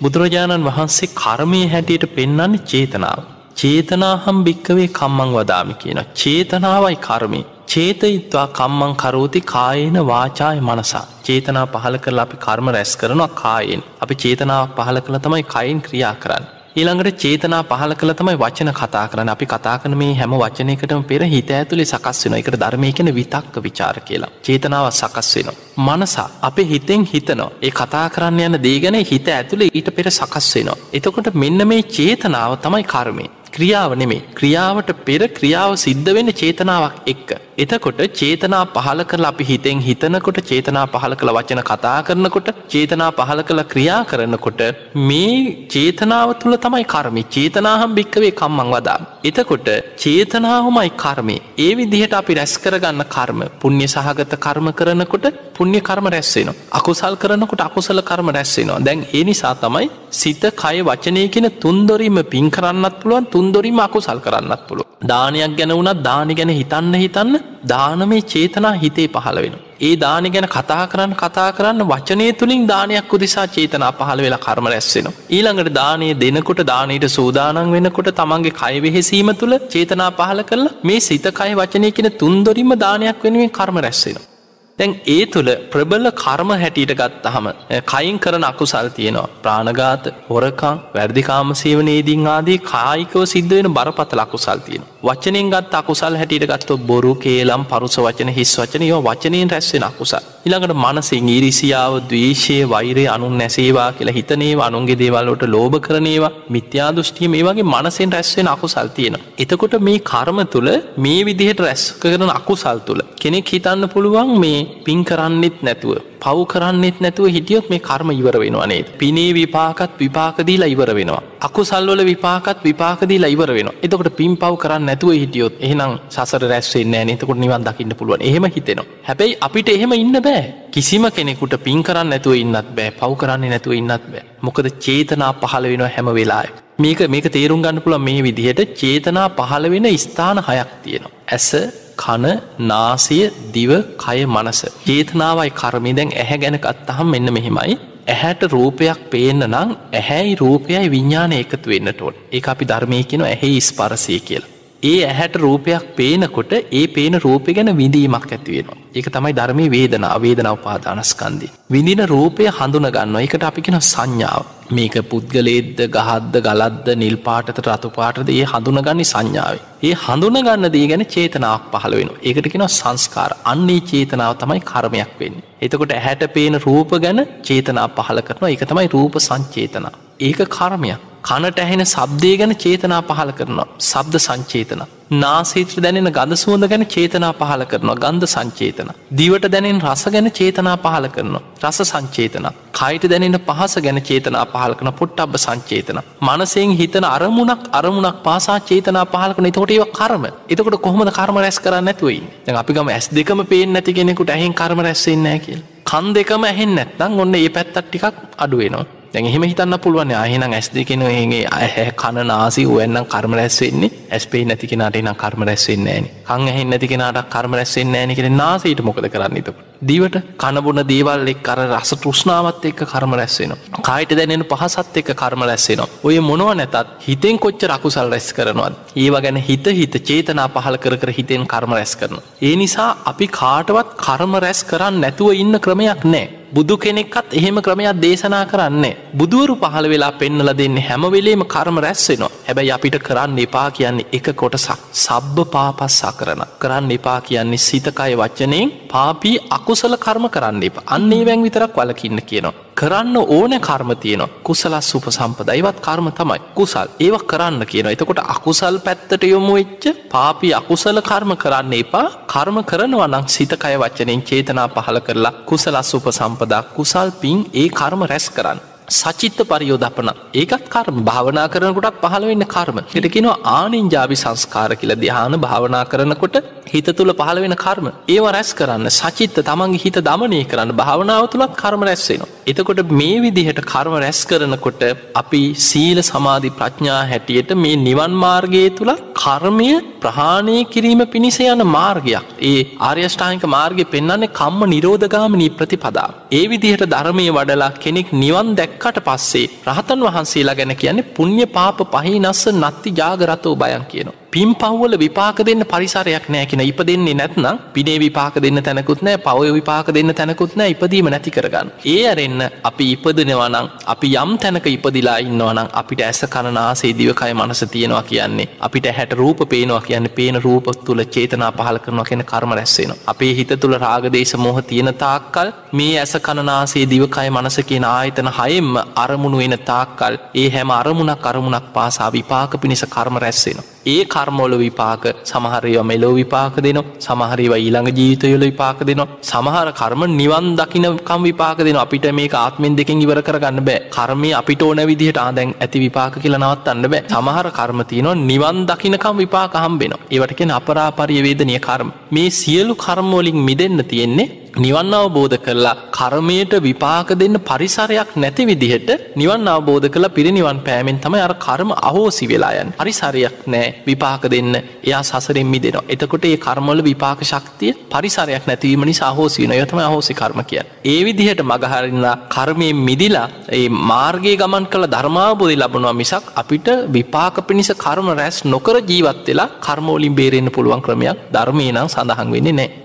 බුදුරජාණන් වහන්සේ කර්මය හැටියට පෙන්නන්නේ චේතනාව. චේතනාහම් භික්කවේ කම්මං වදාමි කියන. චේතනාවයි කර්මය. චේතයිත්වා කම්මං කරෝති කායන වාචාය මනසා. චේතනා පහල කරලා අපි කර්ම රැස් කරනවා කායෙන්. අපි චේතනාව පහල කළ තමයි කයින් ක්‍රියා කරන්න. ඊළඟට චේතනා පහල කළ තමයි වචන කතා කරන අපි කතා කන මේ හැම වචනයකටම පෙර හිත ඇතුළේ සකස් වෙන එකට ධර්මය කන විතක්ක විචාර කියලා. චේතනාව සකස් වෙන. මනසා අපේ හිතෙන් හිතනවා ඒ කතා කරන්න යන දේගැන හිත ඇතුළේ ඊට පෙර සකස් වෙනවා. එතකොට මෙන්න මේ චේතනාව තමයි කර්මය. ක්‍රියාව නෙමේ ක්‍රියාවට පෙර ක්‍රියාව සිද්ධ වෙන චේතනාවක් එක්ක. එතකොට චේතනා පහල කරලා අපි හිතෙන් හිතනකොට චේතනා පහල කළ වචන කතා කරනකොට චේතනා පහල කළ ක්‍රියා කරනකොට මේ චේතනාව තුළ තමයි කර්මි චේතනාහම් භික්කවේ කම්මං වදා. එතකොට චේතනාවමයි කර්මය ඒ විදිහට අපි රැස් කරගන්න කර්ම පුුණ්‍ය සහගත කර්ම කරනකොට පුුණ්‍ය කර්ම රැස්වෙන. අකුසල් කරනකොට අකුසල කර්ම රැස්වෙනවා දැන් ඒ නිසා තමයි සිත කය වචනය කියෙන තුන්දොරීම පින් කරන්නත් පුළුවන් තුන්දොරීම අකුසල් කරන්නත් පුළුව. දානයක් ගැන වුණත් දානි ගැන හිතන්න හිතන්න දානමේ චේතනා හිතේ පහළ වෙන. ඒ දානි ගැන කතා කරන්න කතා කරන්න වචනය තුළින් දානයක් උදිසා චේතනා පහළ වෙලා කර්ම රැස්සෙන. ඊළඟට දානය දෙනකොට දානයට සූදානන් වෙනකොට තමන්ගේ කයවෙහෙසීම තුළ චේතනා පහල කරලා මේ සිතකය වචනය කියෙන තුන්දොරින්ම දානයක් වෙනුවෙන් කර්ම රැස්සෙනවා. දැන් ඒ තුළ ප්‍රබල කර්ම හැටියට ගත්තහම කයින් කරන අකුසල් තියෙනවා ප්‍රාණගාත හොරකං වැරදිකාම සේවනේදින් ආදී කායිකව සිද්ධ වෙන බරපතල අකුසල් තියෙන. වචනෙන් ගත් අකුසල් හැටියට ගත්ත බොරු කේලම් පරුස වචන හිස් වචන යෝ වචනයෙන් රැස්වෙන අකුසල්. ඉළඟට මනසින් ඉරිසියාව දවේශය වෛරය අනුන් නැසේවා කියලා හිතනේ අනුන්ගේ දේවල්ලට ලෝභ කරනේවා මිත්‍යා දෘෂ්ටිය මේ වගේ මනසෙන් රැස්වෙන අකුසල් තියෙන. එතකොට මේ කර්ම තුළ මේ විදිහට රැස් කරන අකුසල් තුළ කෙනෙක් හිතන්න පුළුවන් මේ පින් කරන්නෙත් නැතුව පව් කරන්නෙත් නැතුව හිටියොත් මේ කර්ම ඉවර වෙනවානේ පිනේ විපාකත් විපාකදීලා ඉවර වෙනවා. අකුසල්වල විපාකත් විපාකදීලා ඉවර වෙන එතකොට පින් පව් කරන්න නැතුව හිටියොත් එහෙනම් සසර රැස්වෙන්න නතකොට නිවන් දකින්න පුළුවන්. එහෙම හිතෙනවා. හැබැයි අපිට එහෙම ඉන්න බෑ. කිසිම කෙනෙකුට පින් කරන්න නැතුව ඉන්නත් බෑ පව් කරන්නේ නැතුව ඉන්නත් බෑ මොකද චේතනා පහළ වෙනවා හැම වෙලාය මේක මේක තේරුම් ගන්න පුළ මේ විදිහට චේතනා පහළ වෙන ස්ථාන හයක් තියෙනවා ඇස කන නාසය දිව කය මනස. චේතනාවයි කර්මය දැන් ඇහැ ගැන අත්තහම් මෙන්න මෙහෙමයි. ඇහැට රූපයක් පේන්න නම් ඇහැයි රූපයයි විඤ්ඥාන එකතු වෙන්නටොට ඒ අපි ධර්මය කෙන ඇහෙ ස්පරසය කියලා. ඒ ඇහැට රූපයක් පේනකොට ඒ පේන රූපය ගැන විඳීමක් ඇතිවෙනවා. ඒක තමයි ධර්මය වේදන අවේදනාව පාදානස්කන්දී. විඳින රූපය හඳුන ගන්න එකට අපිකෙන සංඥාව. මේක පුද්ගලේද්ද ගහද්ද ගලද්ද නිල් පාටත රතු පාටද ඒ හඳුනගන්නි සංඥාව. ඒ හඳුනගන්න දී ගැන චේතනාවක් පහළ වෙන ඒකට කෙන සංස්කාර අන්නේ චේතනාව තමයි කර්මයක් වෙන්න. එතකොට ඇහැට පේන රූප ගැන චේතනා පහල කරනවා එක තමයි රූප සංචේතනා. ඒක කර්මයක්. කනට ඇහෙන සබ්දය ගැන චේතනා පහල කරනවා සබ්ද සංචේතන. නාසේත්‍ර දැනෙන ගඳ සුවඳ ගැන චේතනා පහල කරනවා ගන්ධ සංචේතන. දිවට දැනෙන් රස ගැන චේතනා පහල කරනවා රස සංචේතන. කයිට දැනෙන පහස ගැන චේතනා පහල කන පොට් අබ සංචේතන. මනසෙන් හිතන අරමුණක් අරමුණක් පාසා චේතනා පහලකන තොට ඒව කරම එතකොට කොහොමද කර්ම රැස් කරන්න ඇතුවයි අපිකම ඇස් දෙකම පේෙන් නැති කෙනෙකුට ඇහෙන් කර්ම රැස්සෙන්නෑ කියල්. කන් දෙකම ඇහෙන් නැත්නම් ඔන්න ඒ පැත්තත් ටිකක් අඩුවෙනවා. දැන් එහෙම හිතන්න පුළුවන් ආහෙනම් ඇස් දෙකෙන ඒගේ ඇහැ කන නාසි ඔයන්නම් කර්ම රැස් වෙන්නේ ඇස්පේ නැති කෙනාට නම් කර්ම රැස් වෙන්නේ නෑනේ. කන් ඇහෙන් නැති කෙනාට කර්ම රැස් වෙන්නේ නෑනේ කියලා නාසයට මොකද කරන්නේ එතකොට? දිවට කනබොන දේවල් එක්ක අර රස තෘෂ්ණාවත් එක්ක කර්ම රැස් වෙනවා. කායට දැනෙන පහසත් එක්ක කර්ම රැස් වෙනවා. ඔය මොනව නැතත් හිතෙන් කොච්චර අකුසල් රැස් කරනවද? ඒවා ගැන හිත හිත චේතනා පහල කර කර හිතෙන් කර්ම රැස් කරනවා. ඒ නිසා අපි කාටවත් කර්ම රැස් කරන්න නැතුව ඉන්න ක්‍රමයක් නෑ. බුදු කෙනෙක්කත් එහෙම ක්‍රමයක් දේශනා කරන්නේ. බුදුවරු පහළ වෙලා පෙන්නල දෙන්න හැමවෙලේම කර්ම රැස්සෙනවා හැබැයි අපිට කරන්න එපා කියන්නේ එක කොටසක් සබ්බ පාපස්සා කරන කරන්න එපා කියන්නේ සිතකය වච්චනයෙන් පාපී අකුසල කර්ම කරන්න එප අන්නේ වැැන් විතරක් වලකින්න කියනවා. කරන්න ඕන කර්ම තියනවා. කුසලස් සුප සම්පදයිවත් කර්ම තමයි. කුසල්. ඒව කරන්න කියන එතකොට අකුසල් පැත්තට යොමු වෙච්ච පාපි අකුසල කර්ම කරන්න එපා. කර්ම කරනවා නං සිතකය වච්චනෙන් චේතනා පහල කරලා කුසලස් සුප සම්පදා කුසල් පින් ඒ කර්ම රැස් කරන්න. සචිත්ත පරියෝධපන. ඒකත් කර්ම. භාවනා කරනකොටත් පහළ වෙන්න කර්ම. එටකෙනවා ආනින්ජාවි සංස්කාර කියල. දිහාන භාවනා කරනකොට හිත තුළ පහළ වෙන කර්ම. ඒව රැස් කරන්න සචිත්ත තමන්ගේ හිත දමනය කරන්න භාවනාව තුළත් කර්ම රැස්වෙනවා. එතකොට මේ විදිහට කර්ම රැස් කරනකොට අපි සීල සමාධි ප්‍රඥා හැටියට මේ නිවන් මාර්ගයේ තුළ කර්මය ප්‍රහාණය කිරීම පිණිස යන මාර්ගයක්. ඒ ආර්යෂ්ඨානික මාර්ගය පෙන්න්නන්නේ කම්ම නිරෝධගාමනී ප්‍රතිපදා. ඒ විදිහට ධර්මය වඩලා කෙනෙක් නිවන් දැක්කට පස්සේ රහතන් වහන්සේලා ගැන කියන්නේ පුුණ්්‍ය පාප පහහි නස්ස නත්ති ජාගරතෝ බයන් කියනවා. පින් පව්වල විපාක දෙන්න පරිසරයක් නෑකෙන ඉප දෙන්නේ නැත්නම් පිනේ විපාක දෙන්න තැනකුත් නෑ පවය විපාක දෙන්න තැනකුත් නෑ ඉපදීම නැති කරගන්න. ඒ අරෙන්න අපි ඉපදනවනං අපි යම් තැනක ඉපදිලා ඉන්නවනම් අපිට ඇස කණනාසේ දිවකය මනස තියෙනවා කියන්නේ අපිට හැට රූප පේනවා කියන්න පේන රූපත් තුළ චේතනා පහල කරනවා කියෙන කර්ම රැස්සෙන. අපේ හිත තුළ රාගදේශ මොහ තියෙන තාක්කල් මේ ඇස කණනාසේ දිවකය මනස කියන ආයතන හයෙන්ම අරමුණු වෙන තාක්කල් ඒ හැම අරමුණක් අරමුණක් පාසා විපාක පිණිස කර්ම රැස්සෙන. ඒ කර්මෝල විපාක සමහරයව මෙලෝ විපාක දෙන සමහරව ඊළඟ ජීවිතයොල විපාක දෙනවා සමහර කර්ම නිවන් දකිනකම් විපාක දෙන අපිට මේ ආත්මෙන් දෙකින් ඉවර කරගන්න බෑ. කර්මය අපිට ඕන විදිහට ආදැන් ඇති විපාක කියලා නවත්තන්න බෑ. සමහර කර්මතියනවා නිවන් දකිනකම් විපාක හම්බෙන ඒවටකෙන අපරාපරියවේදනය කර්ම. මේ සියලු කර්මෝලින් මිදන්න තියෙන්නේ නිවන් අවබෝධ කරලා කර්මයට විපාක දෙන්න පරිසරයක් නැති විදිහට නිවන් අවබෝධ කළ. පිරිනිවන් පෑමෙන් තමයි අර කර්ම අහෝසි වෙලායන් පරිසරයක් නෑ විපාක දෙන්න එයා සසරෙන්මි දෙනවා එතකොට ඒ කර්මොල විපාක ශක්තිය පරිසරයක් නැතිවීම නිසා අහෝසින යතම අහෝසි කර්ම කිය. ඒ විදිහට මගහරන්න කර්මයෙන් මිදිලා ඒ මාර්ගයේ ගමන් කළ ධර්මාබෝධි ලබනවා මිසක් අපිට විපාක පිණිස කර්ම රැස් නොකර ජීවත් වෙලා කර්මෝලින් බේරෙන්න්න පුළුවන් ක්‍රමයක් ධර්මය නම් සඳහන් වෙන්නේ නෑ